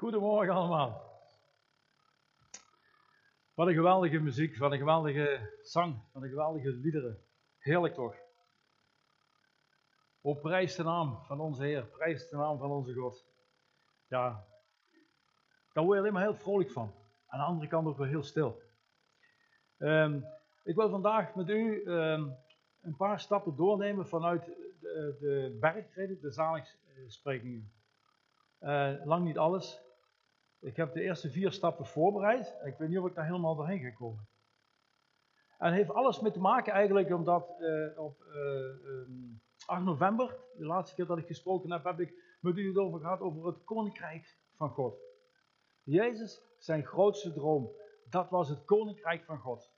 Goedemorgen allemaal. Wat een geweldige muziek, wat een geweldige zang, wat een geweldige liederen. Heerlijk toch? O prijs de naam van onze Heer, prijs de naam van onze God. Ja, daar word je alleen maar heel vrolijk van. Aan de andere kant ook wel heel stil. Ehm, ik wil vandaag met u ehm, een paar stappen doornemen vanuit de, de de zaligsprekingen. Uh, lang niet alles. Ik heb de eerste vier stappen voorbereid. Ik weet niet of ik daar helemaal doorheen ga komen. En het heeft alles mee te maken eigenlijk omdat uh, op uh, um, 8 november, de laatste keer dat ik gesproken heb, heb ik met u het over gehad over het koninkrijk van God. Jezus, zijn grootste droom, dat was het koninkrijk van God.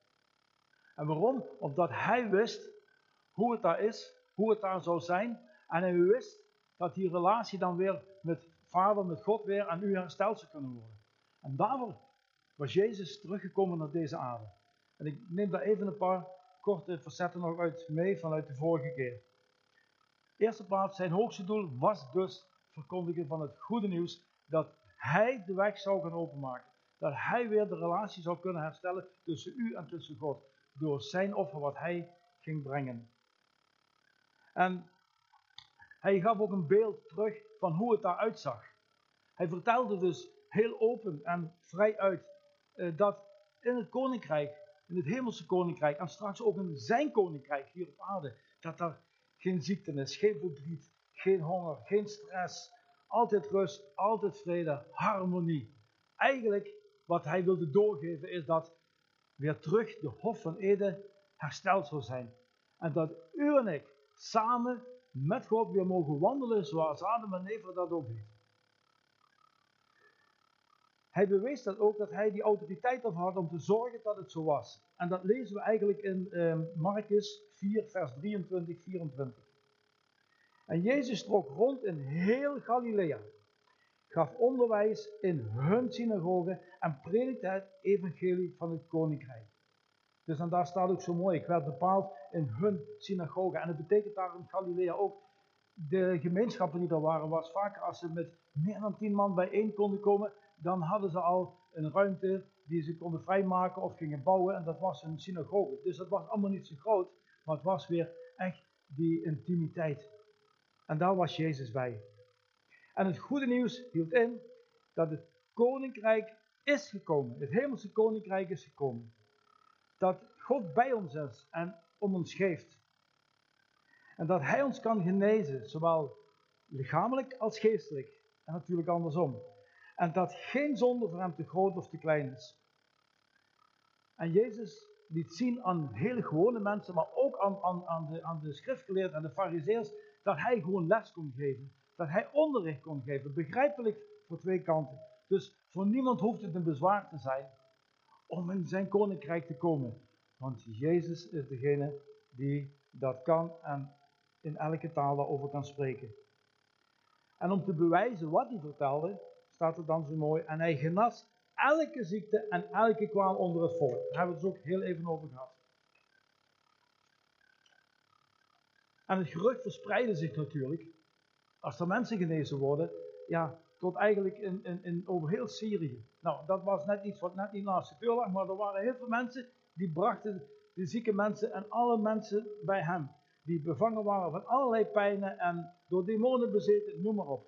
En waarom? Omdat hij wist hoe het daar is, hoe het daar zou zijn. En hij wist dat die relatie dan weer met Vader, met God weer aan u hersteld zou kunnen worden. En daarvoor was Jezus teruggekomen naar deze aarde. En ik neem daar even een paar korte facetten nog uit mee vanuit de vorige keer. Eerste plaats, zijn hoogste doel was dus verkondigen van het goede nieuws dat hij de weg zou gaan openmaken. Dat hij weer de relatie zou kunnen herstellen tussen u en tussen God. Door zijn offer wat hij ging brengen. En hij gaf ook een beeld terug van hoe het daaruit zag. Hij vertelde dus heel open en vrij uit uh, dat in het koninkrijk, in het hemelse koninkrijk en straks ook in zijn koninkrijk hier op aarde, dat er geen ziekte is, geen verdriet, geen honger, geen stress, altijd rust, altijd vrede, harmonie. Eigenlijk wat hij wilde doorgeven is dat weer terug de Hof van Eden hersteld zou zijn. En dat u en ik samen met God weer mogen wandelen zoals Adam en Eva dat ook deed. Hij bewees dat ook dat hij die autoriteit had om te zorgen dat het zo was. En dat lezen we eigenlijk in uh, Marcus 4, vers 23, 24. En Jezus trok rond in heel Galilea, gaf onderwijs in hun synagogen en predikte het evangelie van het koninkrijk. Dus en daar staat ook zo mooi, ik werd bepaald in hun synagoge. En het betekent daar in Galilea ook, de gemeenschappen die er waren, was vaak als ze met meer dan tien man bijeen konden komen, dan hadden ze al een ruimte die ze konden vrijmaken of gingen bouwen. En dat was een synagoge. Dus dat was allemaal niet zo groot, maar het was weer echt die intimiteit. En daar was Jezus bij. En het goede nieuws hield in dat het koninkrijk is gekomen. Het hemelse koninkrijk is gekomen. Dat God bij ons is en om ons geeft. En dat Hij ons kan genezen, zowel lichamelijk als geestelijk. En natuurlijk andersom. En dat geen zonde voor Hem te groot of te klein is. En Jezus liet zien aan hele gewone mensen, maar ook aan, aan, aan, de, aan de schriftgeleerden en de fariseërs, dat Hij gewoon les kon geven. Dat Hij onderricht kon geven, begrijpelijk voor twee kanten. Dus voor niemand hoeft het een bezwaar te zijn om in zijn koninkrijk te komen. Want Jezus is degene die dat kan en in elke taal daarover kan spreken. En om te bewijzen wat hij vertelde, staat er dan zo mooi. En hij genas elke ziekte en elke kwaal onder het volk. Daar hebben we het dus ook heel even over gehad. En het gerucht verspreidde zich natuurlijk. Als er mensen genezen worden, ja, tot eigenlijk in, in, in, over heel Syrië. Nou, dat was net iets wat net niet naast de deur lag, maar er waren heel veel mensen die brachten de zieke mensen en alle mensen bij hem. Die bevangen waren van allerlei pijnen en door demonen bezeten, noem maar op.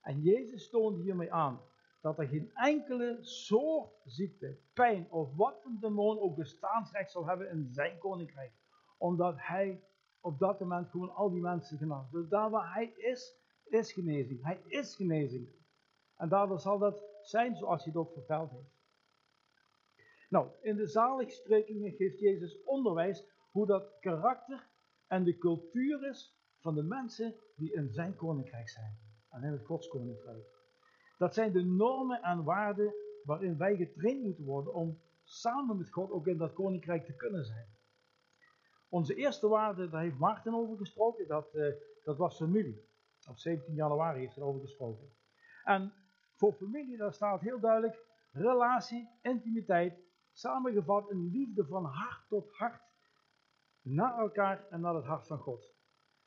En Jezus toonde hiermee aan dat er geen enkele soort ziekte, pijn of wat een demon ook bestaansrecht zal hebben in zijn koninkrijk. Omdat hij op dat moment gewoon al die mensen genas. Dus daar waar hij is, is genezing. Hij is genezing. En daardoor zal dat zijn zoals hij het ook verteld heeft. Nou, in de zaligsprekingen geeft Jezus onderwijs hoe dat karakter en de cultuur is van de mensen die in zijn koninkrijk zijn. En in het Gods koninkrijk. Dat zijn de normen en waarden waarin wij getraind moeten worden om samen met God ook in dat koninkrijk te kunnen zijn. Onze eerste waarde, daar heeft Maarten over gesproken, dat, uh, dat was familie. Op 17 januari heeft hij over gesproken. En voor familie, daar staat heel duidelijk relatie, intimiteit, samengevat in liefde van hart tot hart naar elkaar en naar het hart van God.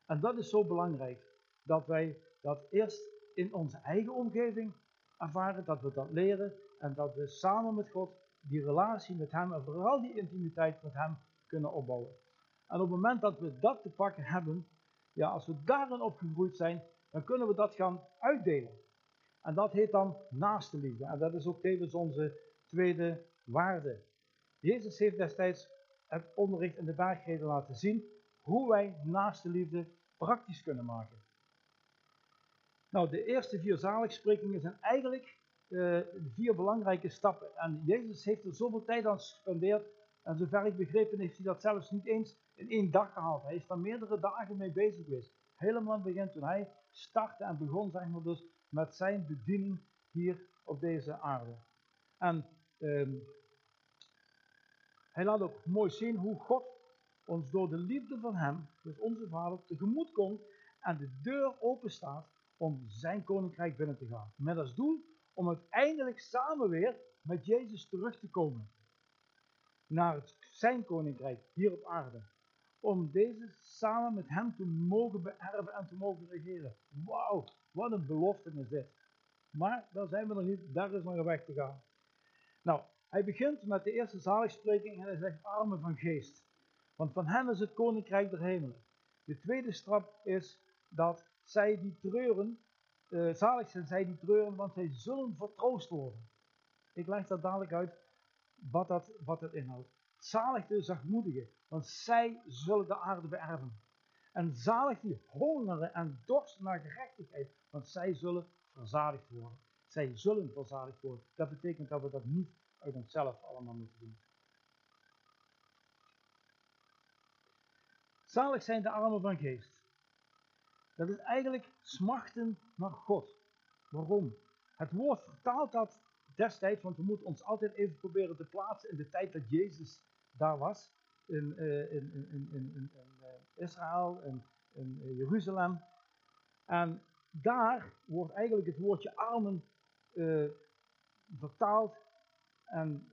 En dat is zo belangrijk, dat wij dat eerst in onze eigen omgeving ervaren, dat we dat leren en dat we samen met God die relatie met Hem en vooral die intimiteit met Hem kunnen opbouwen. En op het moment dat we dat te pakken hebben, ja, als we daarin opgegroeid zijn, dan kunnen we dat gaan uitdelen. En dat heet dan naaste liefde. En dat is ook tevens onze tweede waarde. Jezus heeft destijds het onderricht in de bergreden laten zien hoe wij naaste liefde praktisch kunnen maken. Nou, de eerste vier zaligsprekingen zijn eigenlijk uh, vier belangrijke stappen. En Jezus heeft er zoveel tijd aan gespendeerd. En zover ik begrepen heeft hij dat zelfs niet eens in één dag gehaald. Hij is daar meerdere dagen mee bezig geweest. Helemaal aan het begin toen hij startte en begon zeg maar dus met zijn bediening hier op deze aarde. En ehm, hij laat ook mooi zien hoe God ons door de liefde van hem, dus onze vader, tegemoet komt en de deur open staat om zijn koninkrijk binnen te gaan. Met als doel om uiteindelijk samen weer met Jezus terug te komen. Naar zijn koninkrijk hier op aarde. Om deze samen met hem te mogen beërven en te mogen regeren. Wauw, wat een belofte is dit. Maar daar zijn we nog niet, daar is nog een weg te gaan. Nou, hij begint met de eerste zaligspreking en hij zegt armen van geest. Want van hen is het koninkrijk der hemelen. De tweede stap is dat zij die treuren, uh, zalig zijn zij die treuren, want zij zullen vertroost worden. Ik leg dat dadelijk uit wat dat, wat dat inhoudt. Zalig de zachtmoedigen, want zij zullen de aarde beërven. En zalig die hongeren en dorsten naar gerechtigheid, want zij zullen verzadigd worden. Zij zullen verzadigd worden. Dat betekent dat we dat niet uit onszelf allemaal moeten doen. Zalig zijn de armen van geest. Dat is eigenlijk smachten naar God. Waarom? Het woord vertaalt dat destijds, want we moeten ons altijd even proberen te plaatsen in de tijd dat Jezus daar was. In, uh, in, in, in, in, uh, Israël, in, in uh, Jeruzalem. En daar wordt eigenlijk het woordje armen vertaald en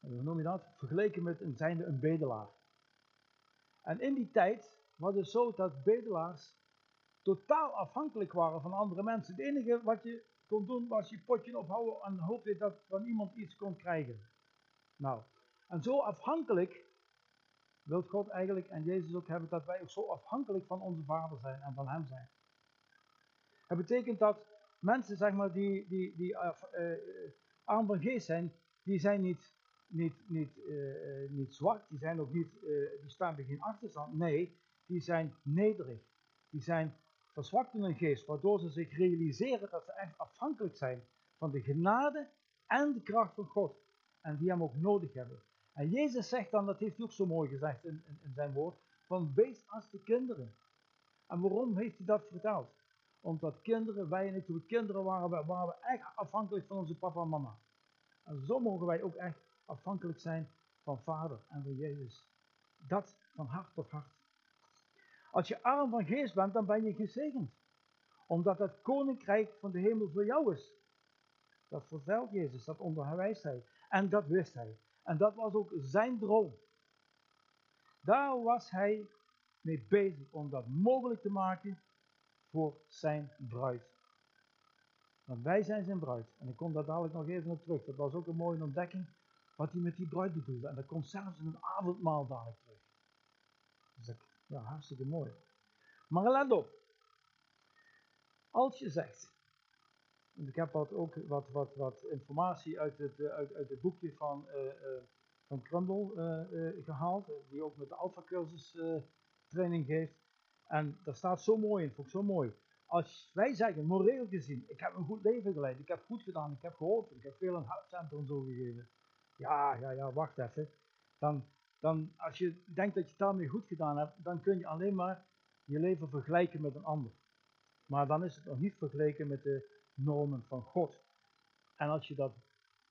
hoe noem je dat? Vergeleken met een zijnde een bedelaar. En in die tijd was het zo dat bedelaars totaal afhankelijk waren van andere mensen. Het enige wat je kon doen was je potje ophouden en hoopte dat van iemand iets kon krijgen. Nou, en zo afhankelijk wil God eigenlijk en Jezus ook hebben dat wij ook zo afhankelijk van onze Vader zijn en van Hem zijn. Het betekent dat mensen zeg maar, die, die, die uh, uh, arm van geest zijn, die zijn niet niet, niet, niet zwak, die zijn ook niet, die staan bij geen achterstand. Nee, die zijn nederig. Die zijn verzwakt in hun geest, waardoor ze zich realiseren dat ze echt afhankelijk zijn van de genade en de kracht van God. En die hem ook nodig hebben. En Jezus zegt dan, dat heeft hij ook zo mooi gezegd in, in, zijn woord, van wees als de kinderen. En waarom heeft hij dat verteld? Omdat kinderen, wij en ik, toen we kinderen waren, waren we echt afhankelijk van onze papa en mama. En zo mogen wij ook echt afhankelijk zijn van Vader en van Jezus. Dat van hart tot hart. Als je arm van geest bent, dan ben je gezegend. Omdat het koninkrijk van de hemel voor jou is. Dat vertelt Jezus, dat onderwijst hij. En dat wist hij. En dat was ook zijn droom. Daar was hij mee bezig om dat mogelijk te maken voor zijn bruid. Want wij zijn zijn bruid. En ik kom daar dadelijk nog even op terug. Dat was ook een mooie ontdekking wat hij met die bruid bedoelde. En dat komt zelfs in een avondmaal dadelijk terug. Dus dat, ja, hartstikke mooi. Maar let op. Als je zegt, ik heb wat, ook wat, wat, wat informatie uit het, eh, uit, uit het boekje van, uh, van Crumble gehaald, die ook met de Alpha cursus training geeft. En daar staat zo mooi in, vond ik zo mooi. Als wij zeggen, moreel gezien, ik heb een goed leven geleid, ik heb goed gedaan, ik heb geholpen, ik heb veel aan het zo gegeven. Ja, ja, ja, wacht even. Dan, dan, als je denkt dat je het daarmee goed gedaan hebt, dan kun je alleen maar je leven vergelijken met een ander. Maar dan is het nog niet vergeleken met de normen van God. En als je dat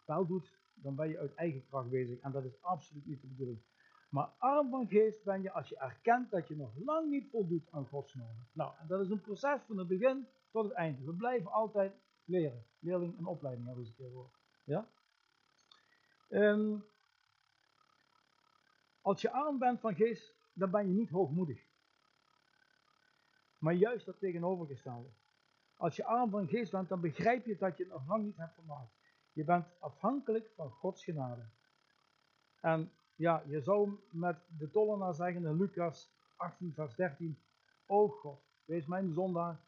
wel doet, dan ben je uit eigen kracht bezig. En dat is absoluut niet de bedoeling. Maar arm van geest ben je als je erkent dat je nog lang niet voldoet aan Gods normen. Nou, dat is een proces van het begin tot het einde. We blijven altijd leren. Leerling en opleiding hebben eens een keer. Ja? Um, als je arm bent van geest, dan ben je niet hoogmoedig. Maar juist dat tegenovergestelde. Als je arm van geest bent, dan begrijp je dat je het nog lang niet hebt vermaakt. Je bent afhankelijk van Gods genade. En ja, je zou met de tollenaar zeggen in Lucas 18, vers 13: O God, wees mijn zondaar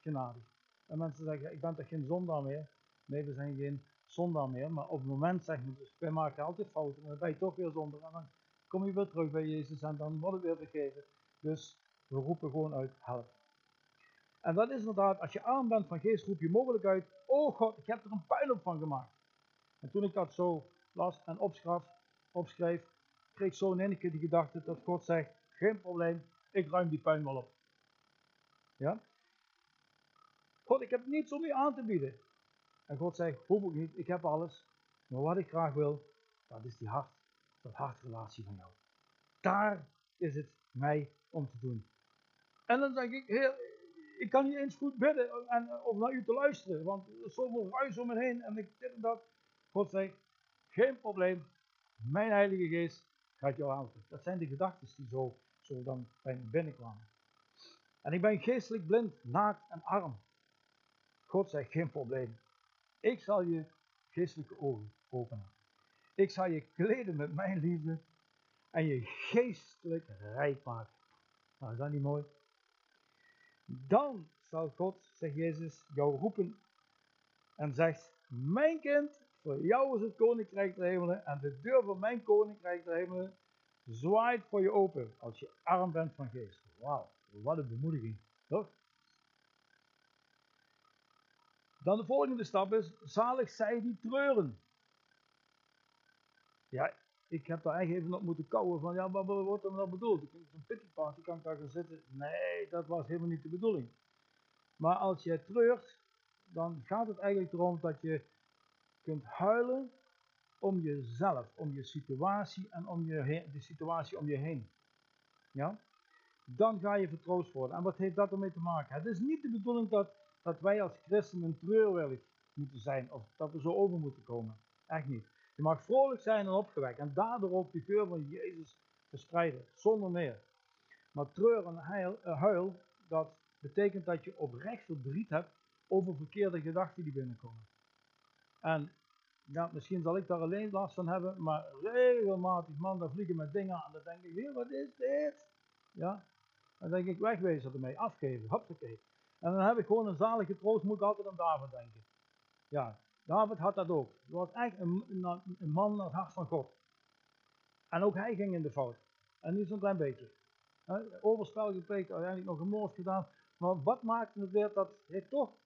genadig. En mensen zeggen: Ik ben toch geen zondaar meer? Nee, we zijn geen zondaar meer. Maar op het moment zeggen we dus: Wij maken altijd fouten. En dan ben je toch weer zondaar. En dan kom je weer terug bij Jezus en dan wordt het weer vergeven. Dus we roepen gewoon uit: Help. En dat is inderdaad, als je arm bent van geest, roep je mogelijk uit: Oh God, ik heb er een puinhoop van gemaakt. En toen ik dat zo las en opschreef, opschreef kreeg ik zo in die gedachte dat God zegt: Geen probleem, ik ruim die puin wel op. Ja? God, ik heb niets om u aan te bieden. En God zegt: Hoef ik niet, ik heb alles. Maar wat ik graag wil, dat is die hart, dat hartrelatie van jou. Daar is het mij om te doen. En dan denk ik: Heer, ik kan niet eens goed bidden en, of naar u te luisteren, want er is zoveel ruis om me heen en ik dit en dat. God zegt: Geen probleem, mijn Heilige Geest gaat jou helpen. Dat zijn de gedachten die zo, zo dan bij me binnenkwamen. En ik ben geestelijk blind, naakt en arm. God zegt geen probleem. Ik zal je geestelijke ogen openen. Ik zal je kleden met mijn liefde en je geestelijk rijk maken. Nou, is dat niet mooi? Dan zal God, zegt Jezus, jou roepen en zegt: Mijn kind, voor jou is het koninkrijk der hemelen en de deur van mijn koninkrijk der hemelen zwaait voor je open als je arm bent van geest. Wauw, wat een bemoediging, toch? Dan de volgende stap is, zalig zij die treuren. Ja, ik heb daar eigenlijk even op moeten kouwen van, ja, wat wordt er nou bedoeld? Ik een pity party, kan ik daar gaan zitten? Nee, dat was helemaal niet de bedoeling. Maar als je treurt, dan gaat het eigenlijk erom dat je kunt huilen om jezelf, om je situatie en om je de situatie om je heen. Ja? Dan ga je vertroost worden. En wat heeft dat ermee te maken? Het is niet de bedoeling dat, dat wij als christenen treurwillig moeten zijn of dat we zo over moeten komen. Echt niet. Je mag vrolijk zijn en opgewekt en daardoor ook de geur van Jezus verspreiden, zonder meer. Maar treur en huil, eh, huil dat betekent dat je oprecht verdriet hebt over verkeerde gedachten die binnenkomen. En ja, misschien zal ik daar alleen last van hebben, maar regelmatig, man, daar vliegen met dingen aan. Dan denk ik, wat is dit? Ja, dan denk ik, wegwezen ermee, afgeven, hoppakee. En dan heb ik gewoon een zalige troost, moet ik altijd aan David denken. Ja, David had dat ook. Hij was echt een, man naar het hart van God. En ook hij ging in de fout. En niet zo'n klein beetje. Overspel gepleegd, uiteindelijk nog een moord gedaan. Maar wat maakte het weer dat hij toch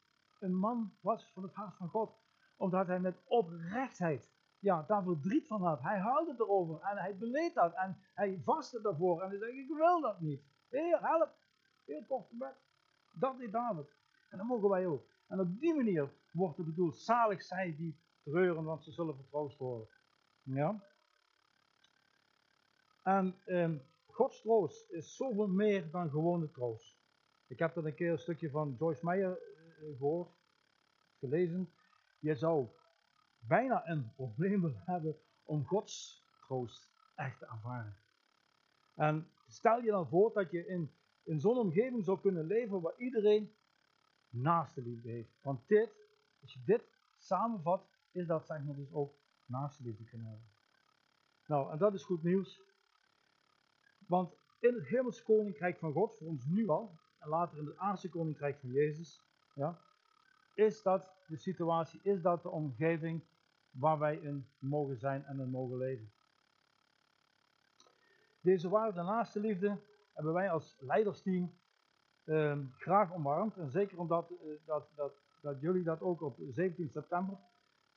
een man was van het hart van God? Omdat hij met oprechtheid ja, daar verdriet van had. Hij haalde erover en hij beleed dat en hij vastte daarvoor. En hij zei, ik wil dat niet. Heer, help. Kort gebed. Dat deed David. En dat mogen wij ook. En op die manier wordt het bedoeld, zalig zij die treuren, want ze zullen vertroost worden. Ja? En eh, Gods troost is zoveel meer dan gewone troost. Ik heb dat een keer een stukje van Joyce Meyer uh, gehoord, gelezen. Je zou bijna een probleem willen hebben om Gods troost echt te ervaren. En stel je dan voor dat je in, in zo'n omgeving zou kunnen leven waar iedereen naaste liefde heeft. Want dit, als je dit samenvat, is dat zeg maar dus ook naaste liefde kunnen hebben. Nou, en dat is goed nieuws. Want in het hemelse koninkrijk van God, voor ons nu al, en later in het aardse koninkrijk van Jezus, ja, is dat de situatie, is dat de omgeving waar wij in mogen zijn en in mogen leven. Deze waarde naaste liefde hebben wij als leidersteam uh, graag omarmd. En zeker omdat uh, dat, dat, dat jullie dat ook op 17 september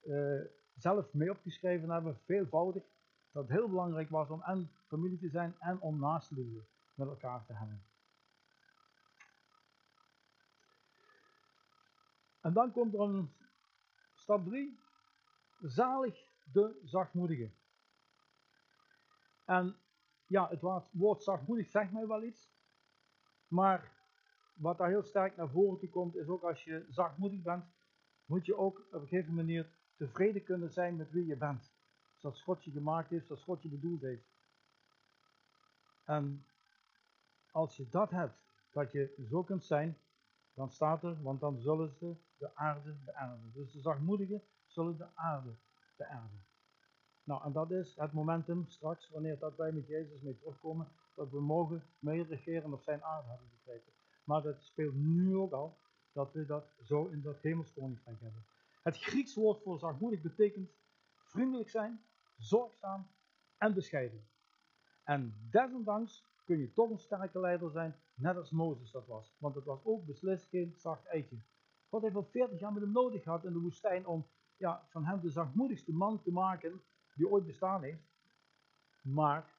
uh, zelf mee opgeschreven hebben, veelvoudig. Dat het heel belangrijk was om en familie te zijn en om naaste liefde met elkaar te hebben. En dan komt er een stap 3. Zalig de zachtmoedige. En ja, het woord zachtmoedig zegt mij wel iets. Maar wat daar heel sterk naar voren komt, is ook als je zachtmoedig bent, moet je ook op een gegeven manier tevreden kunnen zijn met wie je bent. Zoals God je gemaakt heeft, zoals God je bedoeld heeft. En als je dat hebt, dat je zo kunt zijn, Dan staat er, want dan zullen ze de aarde beërven. Dus de zachtmoedigen zullen de aarde beërven. Nou, en dat is het momentum straks, wanneer dat wij met Jezus mee terugkomen, dat we mogen meeregeren op zijn aarde hebben gekregen. Maar dat speelt nu ook al, dat we dat zo in dat hemelskoninkrijk hebben. Het Grieks woord voor zachtmoedig betekent vriendelijk zijn, zorgzaam en bescheiden. En desondanks kun je toch een sterke leider zijn, net als Mozes dat was. Want het was ook beslist geen zacht eitje. God heeft al 40 jaar met hem nodig gehad in de woestijn om ja, van hem de zachtmoedigste man te maken die ooit bestaan heeft. Maar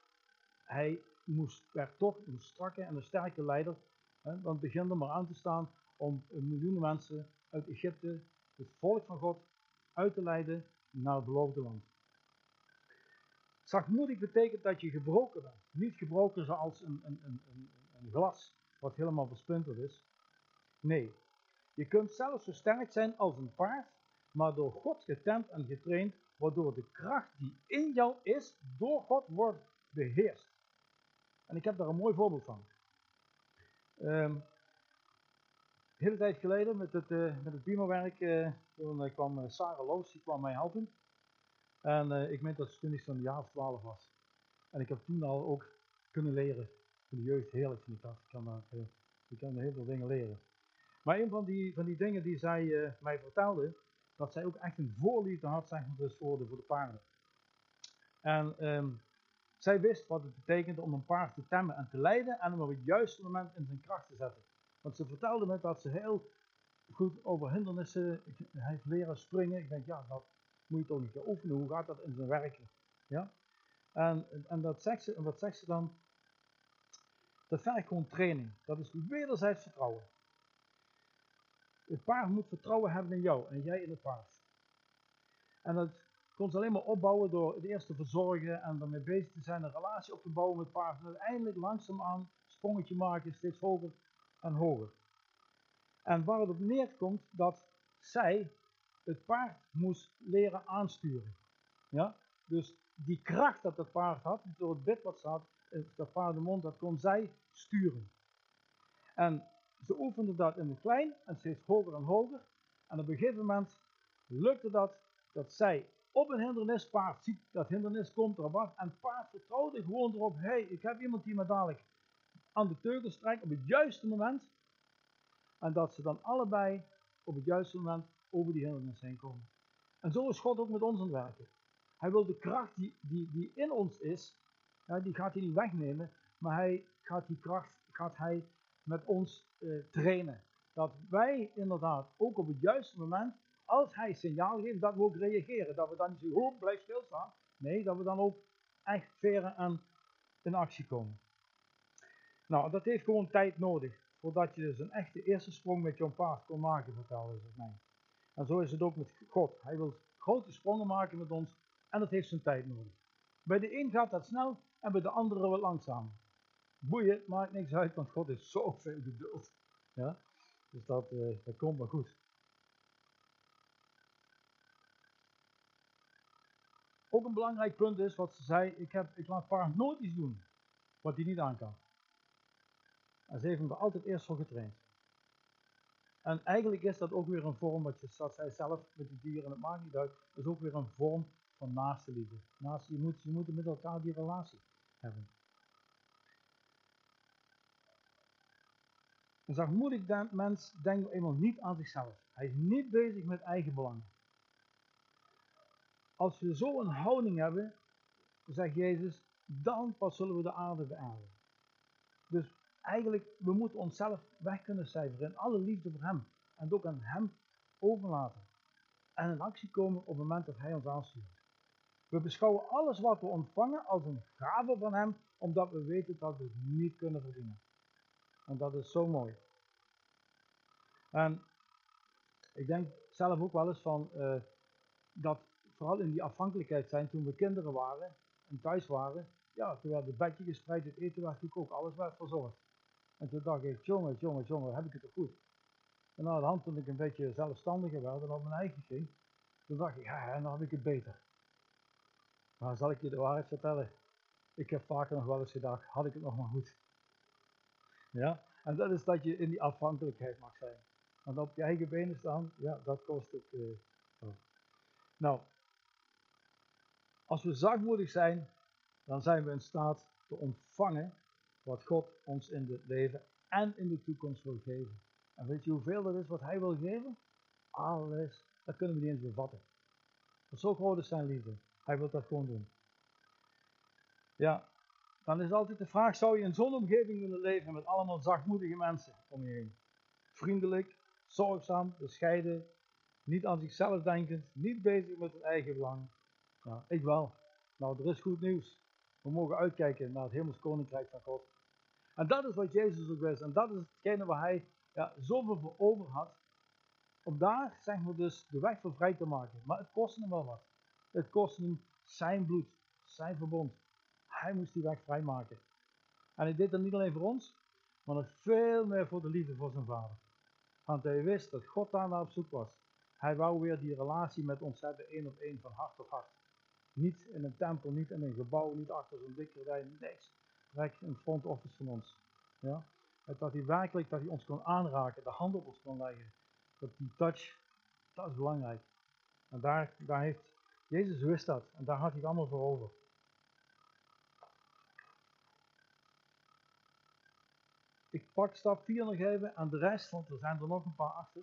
hij moest, werd toch een strakke en een sterke leider. Want het begint er maar aan te staan om miljoenen mensen uit Egypte, het volk van God, uit te leiden naar het beloofde land. Zachtmoedig betekent dat je gebroken bent. Niet gebroken zoals een, een, een, een glas wat helemaal versplinterd is. Nee, je kunt zelfs zo sterk zijn als een paard, maar door God getemd en getraind, waardoor de kracht die in jou is, door God wordt beheerst. En ik heb daar een mooi voorbeeld van. Um, een hele tijd geleden met het, uh, het Bimo-werk, toen uh, kwam Sarah Loos, die kwam mij helpen. En ik meen dat ze toen zo'n jaar of twaalf was. En ik heb toen al ook kunnen leren. Voor de jeugd heerlijk vind ik dat. Ik kan, daar, heel veel dingen leren. Maar een van die, van die dingen die zij mij vertelde, dat zij ook echt een voorliefde had zeg maar, dus voor, de, voor de paarden. En um, zij wist wat het betekende om een paard te temmen en te leiden en hem op het juiste moment in zijn kracht te zetten. Want ze vertelde me dat ze heel goed over hindernissen heeft leren springen. Ik denk, ja, dat moet je toch niet gaan oefenen. Hoe gaat dat in zijn werken? Ja? En, en, dat zegt ze, en wat zegt ze dan? Dat vergt training. Dat is wederzijds vertrouwen. Het paard moet vertrouwen hebben in jou en jij in het paard. En dat kon alleen maar opbouwen door het eerst te verzorgen en ermee bezig te zijn, een relatie op te bouwen met paard. En uiteindelijk langzaamaan sprongetje maken, steeds hoger en hoger. En waar het op neerkomt dat zij het paard moest leren aansturen. Ja? Dus die kracht dat het paard had, door het bit wat staat, dat paardenmond, dat kon zij sturen. En ze oefende dat in het klein en steeds hoger en hoger. En op een gegeven moment lukte dat, dat zij op een hindernis, paard ziet dat hindernis komt erop af. En paard vertrouwde gewoon erop, hé, hey, ik heb iemand die me dadelijk aan de teugels trekt op het juiste moment. En dat ze dan allebei op het juiste moment over die hindernis heen komen. En zo is God ook met ons aan het werken. Hij wil de kracht die, die, die in ons is, ja, die gaat hij niet wegnemen, maar hij gaat die kracht gaat hij met ons eh, trainen. Dat wij inderdaad ook op het juiste moment, als hij signaal geeft, dat we ook reageren. Dat we dan niet zo, oh, blijf stilstaan. Nee, dat we dan ook echt veren en in actie komen. Nou, dat heeft gewoon tijd nodig. Voordat je dus een echte eerste sprong met jouw paard kon maken, vertelde ze mij. En zo is het ook met God. Hij wil grote sprongen maken met ons en dat heeft zijn tijd nodig. Bij de een gaat dat snel en bij de andere wat langzamer. Boeien, maakt niks uit, want God is zo veel geduld. Ja? Dus dat, uh, dat komt wel goed. Ook een belangrijk punt is wat ze zei, ik, heb, ik laat paard nooit iets doen wat hij niet aan kan. En ze heeft hem er altijd eerst voor getraind. En eigenlijk is dat ook weer een vorm, wat je dat zij zelf met de dieren, het maakt niet uit, is ook weer een vorm van naaste liefde. Naast, je, moet, je moet met elkaar die relatie hebben. Een zachtmoedig mens denkt eenmaal niet aan zichzelf. Hij is niet bezig met eigen belangen. Als we zo een houding hebben, zegt Jezus, dan pas zullen we de aarde beaarden. Dus eigenlijk, we moeten onszelf weg kunnen cijferen in alle liefde voor Hem. En ook aan Hem overlaten. En in actie komen op het moment dat Hij ons aanstuurt. We beschouwen alles wat we ontvangen als een gave van Hem, omdat we weten dat we het niet kunnen verdienen. En dat is zo mooi. En ik denk zelf ook wel eens van uh, dat vooral in die afhankelijkheid zijn toen we kinderen waren en thuis waren. Ja, toen werd het bedje gespreid, het eten werd ook, alles werd verzorgd. En toen dacht ik, jongen, jongen, jongen, heb ik het toch goed. En na de hand toen ik een beetje zelfstandiger werd en op mijn eigen ging, toen dacht ik, ja, dan heb ik het beter. Maar zal ik je de waarheid vertellen? Ik heb vaker nog wel eens gedacht, had ik het nog maar goed. Ja, En dat is dat je in die afhankelijkheid mag zijn. Want op je eigen benen staan, ja, dat kost het. Uh, nou, als we zachtmoedig zijn, dan zijn we in staat te ontvangen wat God ons in het leven en in de toekomst wil geven. En weet je hoeveel dat is wat Hij wil geven? Alles. Dat kunnen we niet eens bevatten. Maar zo groot is zijn liefde. Hij wil dat gewoon doen. Ja, dan is altijd de vraag: zou je in zo'n omgeving willen leven met allemaal zachtmoedige mensen om je heen? Vriendelijk, zorgzaam, bescheiden, niet aan zichzelf denkend, niet bezig met het eigen belang. Ja, ik wel. Nou, er is goed nieuws. We mogen uitkijken naar het hemels koninkrijk van God. En dat is wat Jezus ook wist. En dat is hetgene waar hij ja, zoveel voor over had. Om daar, zeg maar, dus de weg voor vrij te maken. Maar het kostte hem wel wat. Het kostte hem zijn bloed, zijn verbond. Hij moest die weg vrijmaken. En hij deed dat niet alleen voor ons, maar nog veel meer voor de liefde voor zijn vader. Want hij wist dat God daar naar op zoek was. Hij wou weer die relatie met ons hebben, één op één, van hart tot hart. Niet in een tempel, niet in een gebouw, niet achter zo'n dikke rij, niks. In het front office van ons. Ja? Dat hij werkelijk, dat hij ons kon aanraken, de hand op ons kon leggen. Dat die touch, dat is belangrijk. En daar, daar heeft, Jezus wist dat. En daar had hij het allemaal voor over. Ik pak stap 4 nog even en de rest, want er zijn er nog een paar achter.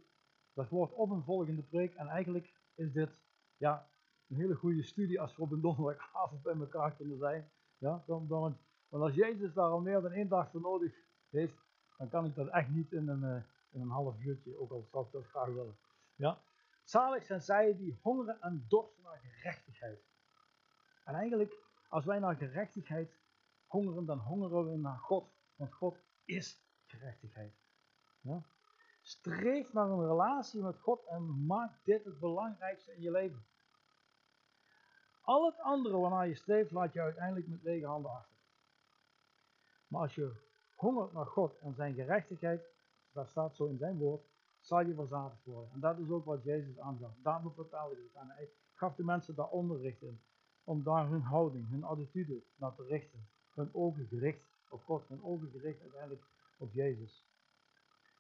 Dat wordt op een volgende preek. En eigenlijk is dit ja, een hele goede studie als we op een donderdagavond bij elkaar kunnen zijn. Ja, dan, dan, want als Jezus daar al meer dan één dag voor nodig heeft, dan kan ik dat echt niet in een, uh, in een half uurtje, ook al zou ik dat graag willen. Ja? Zalig zijn zij die hongeren en dorsten naar gerechtigheid. En eigenlijk, als wij naar gerechtigheid hongeren, dan hongeren we naar God. Want God is gerechtigheid. Streef naar een relatie met God en maak dit het belangrijkste in je leven. Al het andere waarnaar je streeft, laat je uiteindelijk met lege handen achter. Maar als je hongert naar God en zijn gerechtigheid, dat staat zo in zijn woord, zal je verzadigd worden. En dat is ook wat Jezus aangaf. Daarom vertelde hij het. En hij gaf de mensen daar onderricht in. Om daar hun houding, hun attitude naar te richten. Hun ogen gericht op God, hun ogen gericht uiteindelijk op Jezus.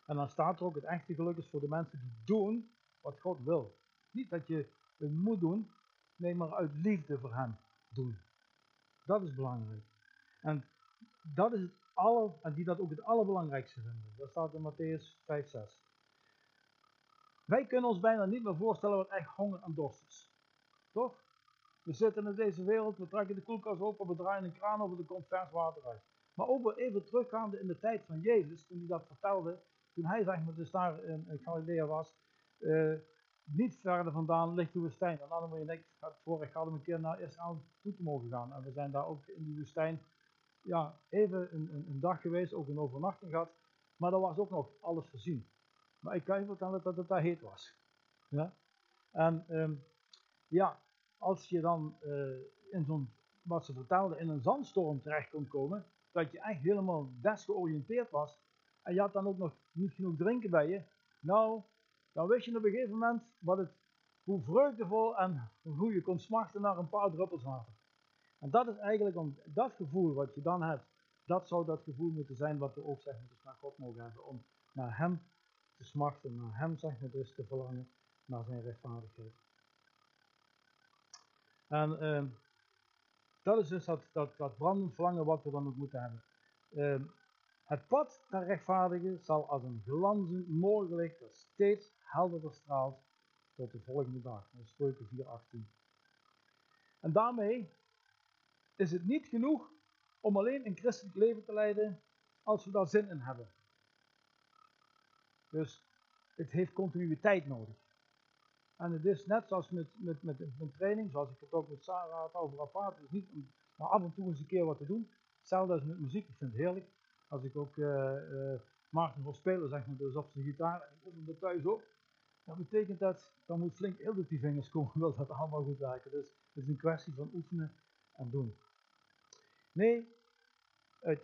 En dan staat er ook het echte geluk is voor de mensen die doen wat God wil. Niet dat je het moet doen, nee, maar uit liefde voor Hem doen. Dat is belangrijk. En dat is het en die dat ook het allerbelangrijkste vinden. Dat staat in Matthäus 5, 6. Wij kunnen ons bijna niet meer voorstellen wat echt honger en dorst is. Toch? We zitten in deze wereld, we trekken de koelkast open, we draaien een kraan over, er komt vers water uit. Maar ook even teruggaande in de tijd van Jezus, toen hij dat vertelde, toen hij zeg maar dus daar in Galilea was, uh, niet verder vandaan ligt de woestijn. En Annelie en ik, vorig hadden een keer naar Israël toe te mogen gaan. En we zijn daar ook in die woestijn ja, even een, een, een, dag geweest, ook een overnachting gehad. Maar er was ook nog alles voorzien. Maar ik kan je vertellen dat het daar heet was. Ja? En um, ja, als je dan uh, in zo'n, wat ze vertelde, in een zandstorm terecht kon komen, dat je echt helemaal desgeoriënteerd was, en je had dan ook nog niet genoeg drinken bij je, nou, dan wist je op een gegeven moment wat het, hoe vreugdevol en hoe je kon smachten naar een paar druppels water. En dat is eigenlijk om dat gevoel wat je dan hebt, dat zou dat gevoel moeten zijn wat we ook zeggen, dus naar God mogen hebben, om naar Hem te smachten, naar Hem zeg maar dus te verlangen, naar Zijn rechtvaardigheid. En uh, dat is dus dat, dat, brandend verlangen wat we dan ook moeten hebben. Uh, het pad naar rechtvaardigen zal als een glanzend morgenlicht dat steeds helderder straalt tot de volgende dag. Dat is Spreuken 4:18. En daarmee is het niet genoeg om alleen een christelijk leven te leiden als we daar zin in hebben. Dus het heeft continuïteit nodig. En het is net zoals met, met, met, met training, zoals ik het ook met Sarah had over apart. Is niet om maar af en toe eens een keer wat te doen. Hetzelfde als met muziek, ik vind het heerlijk. Als ik ook uh, uh, Maarten wil spelen, zeg maar, dus op zijn gitaar, en ik oefen er thuis op. Dan betekent dat, dan moet flink heel die vingers komen, wil dat allemaal goed werken. Dus het is een kwestie van oefenen en doen. Nee, uit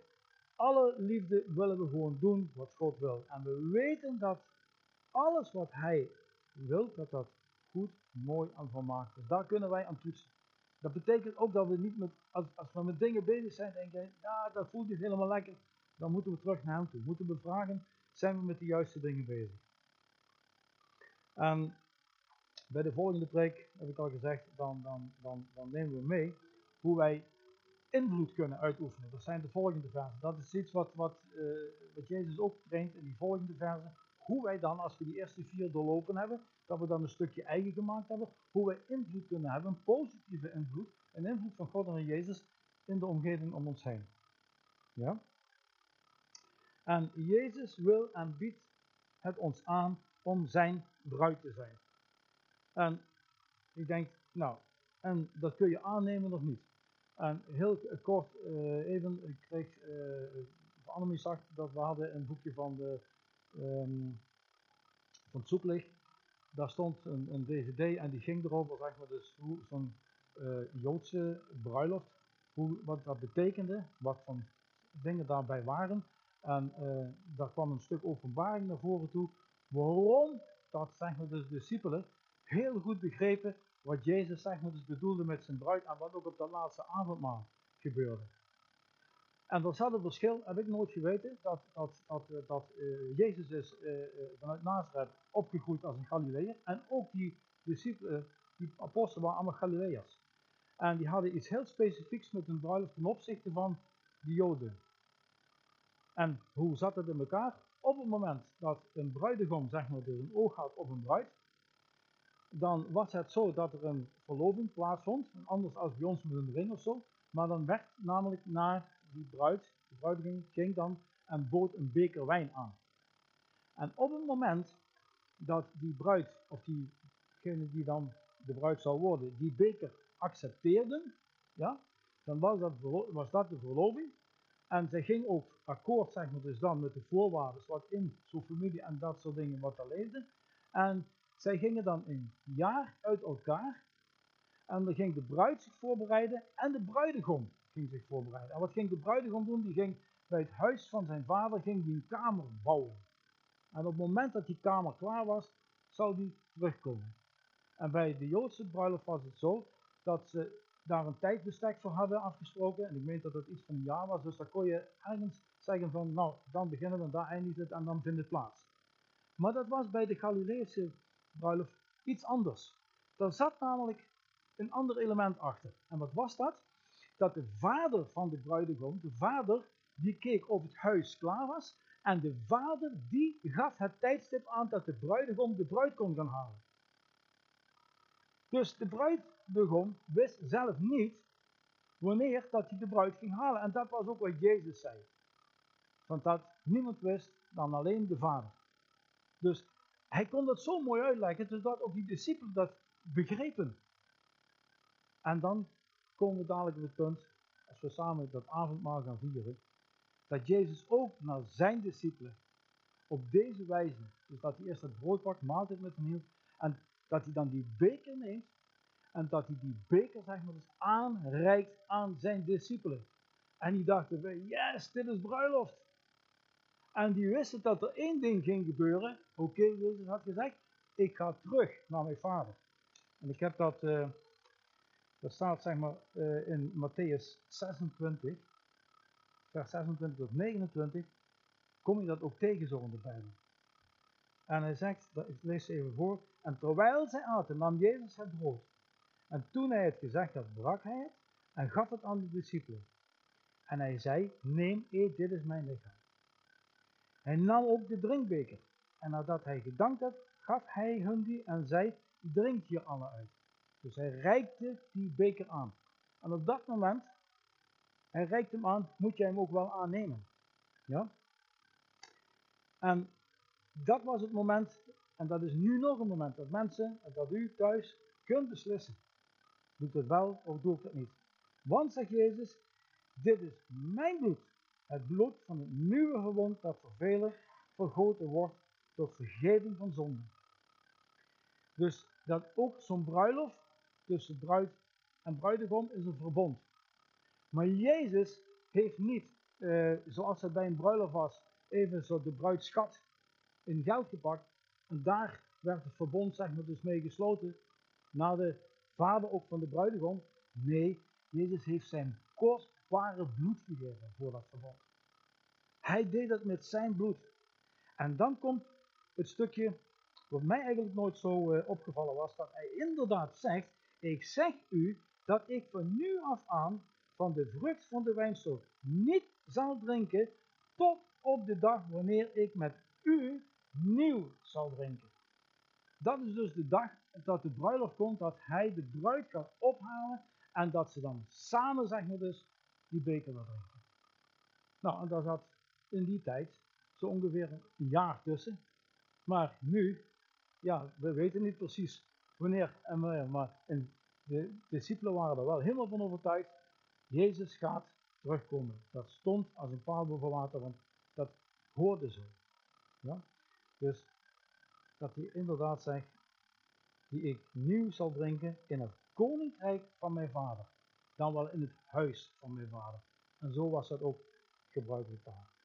alle liefde willen we gewoon doen wat God wil. En we weten dat alles wat Hij wil, dat dat goed, mooi en volmaakt is. Daar kunnen wij aan toetsen. Dat betekent ook dat we niet met, als, als we met dingen bezig zijn, denken, ja, dat voelt niet helemaal lekker. Dan moeten we terug naar hem toe. Moeten we vragen, zijn we met de juiste dingen bezig? En bij de volgende preek, heb ik al gezegd, dan, dan, dan, dan nemen we mee hoe wij invloed kunnen uitoefenen. Dat zijn de volgende versen. Dat is iets wat, wat, uh, wat Jezus ook in die volgende versen. Hoe wij dan, als we die eerste vier doorlopen hebben, dat we dan een stukje eigen gemaakt hebben. Hoe wij invloed kunnen hebben, een positieve invloed. Een invloed van God en Jezus in de omgeving om ons heen. Ja? En Jezus wil en biedt het ons aan om zijn bruid te zijn. En ik denk, nou, en dat kun je aannemen of niet. En heel kort, uh, even, ik kreeg, uh, Annemie zag dat we hadden een boekje van, de, um, van het zoeklicht. Daar stond een, een dvd en die ging erover, zeg maar, dus hoe zo'n uh, Joodse bruiloft, hoe, wat dat betekende, wat van dingen daarbij waren. En daar kwam een stuk openbaring naar voren toe, waarom dat, zeg maar, de discipelen heel goed begrepen wat Jezus zeg maar dus bedoelde met zijn bruid en wat ook op dat laatste avondmaal gebeurde. En er zat verschil, heb ik nooit geweten, dat, dat, dat, eh, dat uh, Jezus is vanuit Nazareth opgegroeid als een Galileër. En ook die discipelen, die apostelen waren allemaal Galileërs. En die hadden iets heel specifieks met hun bruiloft ten opzichte van de Joden. En hoe zat het in elkaar? Op het moment dat een bruidegom zeg maar, dus een oog had op een bruid, dan was het zo dat er een verloving plaatsvond, anders als bij ons met een ring of zo, maar dan werd namelijk naar die bruid, de bruidegom ging dan en bood een beker wijn aan. En op het moment dat die bruid, of diegene die dan de bruid zou worden, die beker accepteerden, ja, dan was dat, was dat de verloving. En zij ging ook akkoord, zeg maar, dus dan met de voorwaarden wat in zo'n familie en dat soort dingen wat er leefde. En zij gingen dan een jaar uit elkaar. En dan ging de bruid zich voorbereiden en de bruidegom ging zich voorbereiden. En wat ging de bruidegom doen? Die ging bij het huis van zijn vader ging die een kamer bouwen. En op het moment dat die kamer klaar was, zou die terugkomen. En bij de Joodse bruiloft was het zo dat ze daar een tijdbestek voor hadden afgesproken. En ik meen dat het iets van een jaar was, dus dan kon je ergens zeggen van, nou, dan beginnen we, daar eindigt het en dan vindt het plaats. Maar dat was bij de Galileese bruiloft iets anders. Daar zat namelijk een ander element achter. En wat was dat? Dat de vader van de bruidegom, de vader, die keek of het huis klaar was. En de vader, die gaf het tijdstip aan dat de bruidegom de bruid kon gaan halen. Dus de bruidegom wist zelf niet wanneer dat hij de bruid ging halen. En dat was ook wat Jezus zei. Want dat niemand wist dan alleen de vader. Dus hij kon dat zo mooi uitleggen, zodat ook die discipelen dat begrepen. En dan komen we dadelijk op het punt, als we samen dat avondmaal gaan vieren, dat Jezus ook naar zijn discipelen op deze wijze, dus dat hij eerst het brood pakt, maaltijd met hem hield, en dat hij dan die beker neemt, en dat hij die beker, zeg maar, dus aanreikt aan zijn discipelen. En die dachten, yes, dit is bruiloft. En die wisten dat er één ding ging gebeuren. Oké, Jezus had gezegd, ik ga terug naar mijn vader. En ik heb dat, uh, dat staat zeg maar uh, in Matthäus 26, vers 26 tot 29, kom je dat ook tegen zo in de Bijbel. En hij zegt, ik lees even voor, en terwijl zij aten, nam Jezus het brood. En toen hij het gezegd had, brak hij het en gaf het aan de discipelen. En hij zei, neem, eet, dit is mijn lichaam. Hij nam ook de drinkbeker. En nadat hij gedankt had, gaf hij hun die en zei, drink hier alle uit. Dus hij reikte die beker aan. En op dat moment, hij reikt hem aan, moet jij hem ook wel aannemen. Ja? En dat was het moment, en dat is nu nog een moment, dat mensen, dat u thuis kunt beslissen. Doe ik het wel of doe ik het niet? Want, zegt Jezus, dit is mijn bloed het bloed van het nieuwe verbond dat voor velen vergoten wordt tot vergeving van zonden. Dus dat ook zo'n bruiloft tussen bruid en bruidegom is een verbond. Maar Jezus heeft niet, eh, zoals het bij een bruiloft was, even zo de bruidschat in geld gepakt. En daar werd het verbond zeg maar dus mee gesloten naar de vader ook van de bruidegom. Nee, Jezus heeft zijn kost ware bloed gegeven voor dat verbond. Hij deed het met zijn bloed. En dan komt het stukje wat mij eigenlijk nooit zo uh, opgevallen was, dat hij inderdaad zegt, ik zeg u dat ik van nu af aan van de vrucht van de wijnstok niet zal drinken tot op de dag wanneer ik met u nieuw zal drinken. Dat is dus de dag dat de bruiloft komt, dat hij de bruid gaat ophalen en dat ze dan samen, zeg maar dus, die beker wil. Nou, en daar zat in die tijd zo ongeveer een jaar tussen. Maar nu, ja, we weten niet precies wanneer en wanneer, maar de discipelen waren er wel helemaal van overtuigd. Jezus gaat terugkomen. Dat stond als een paal boven water, want dat hoorde ze. Ja? Dus dat hij inderdaad zegt, die ik nieuw zal drinken in het koninkrijk van mijn vader. Dan wel in het huis van mijn vader. En zo was dat ook gebruikelijk daar.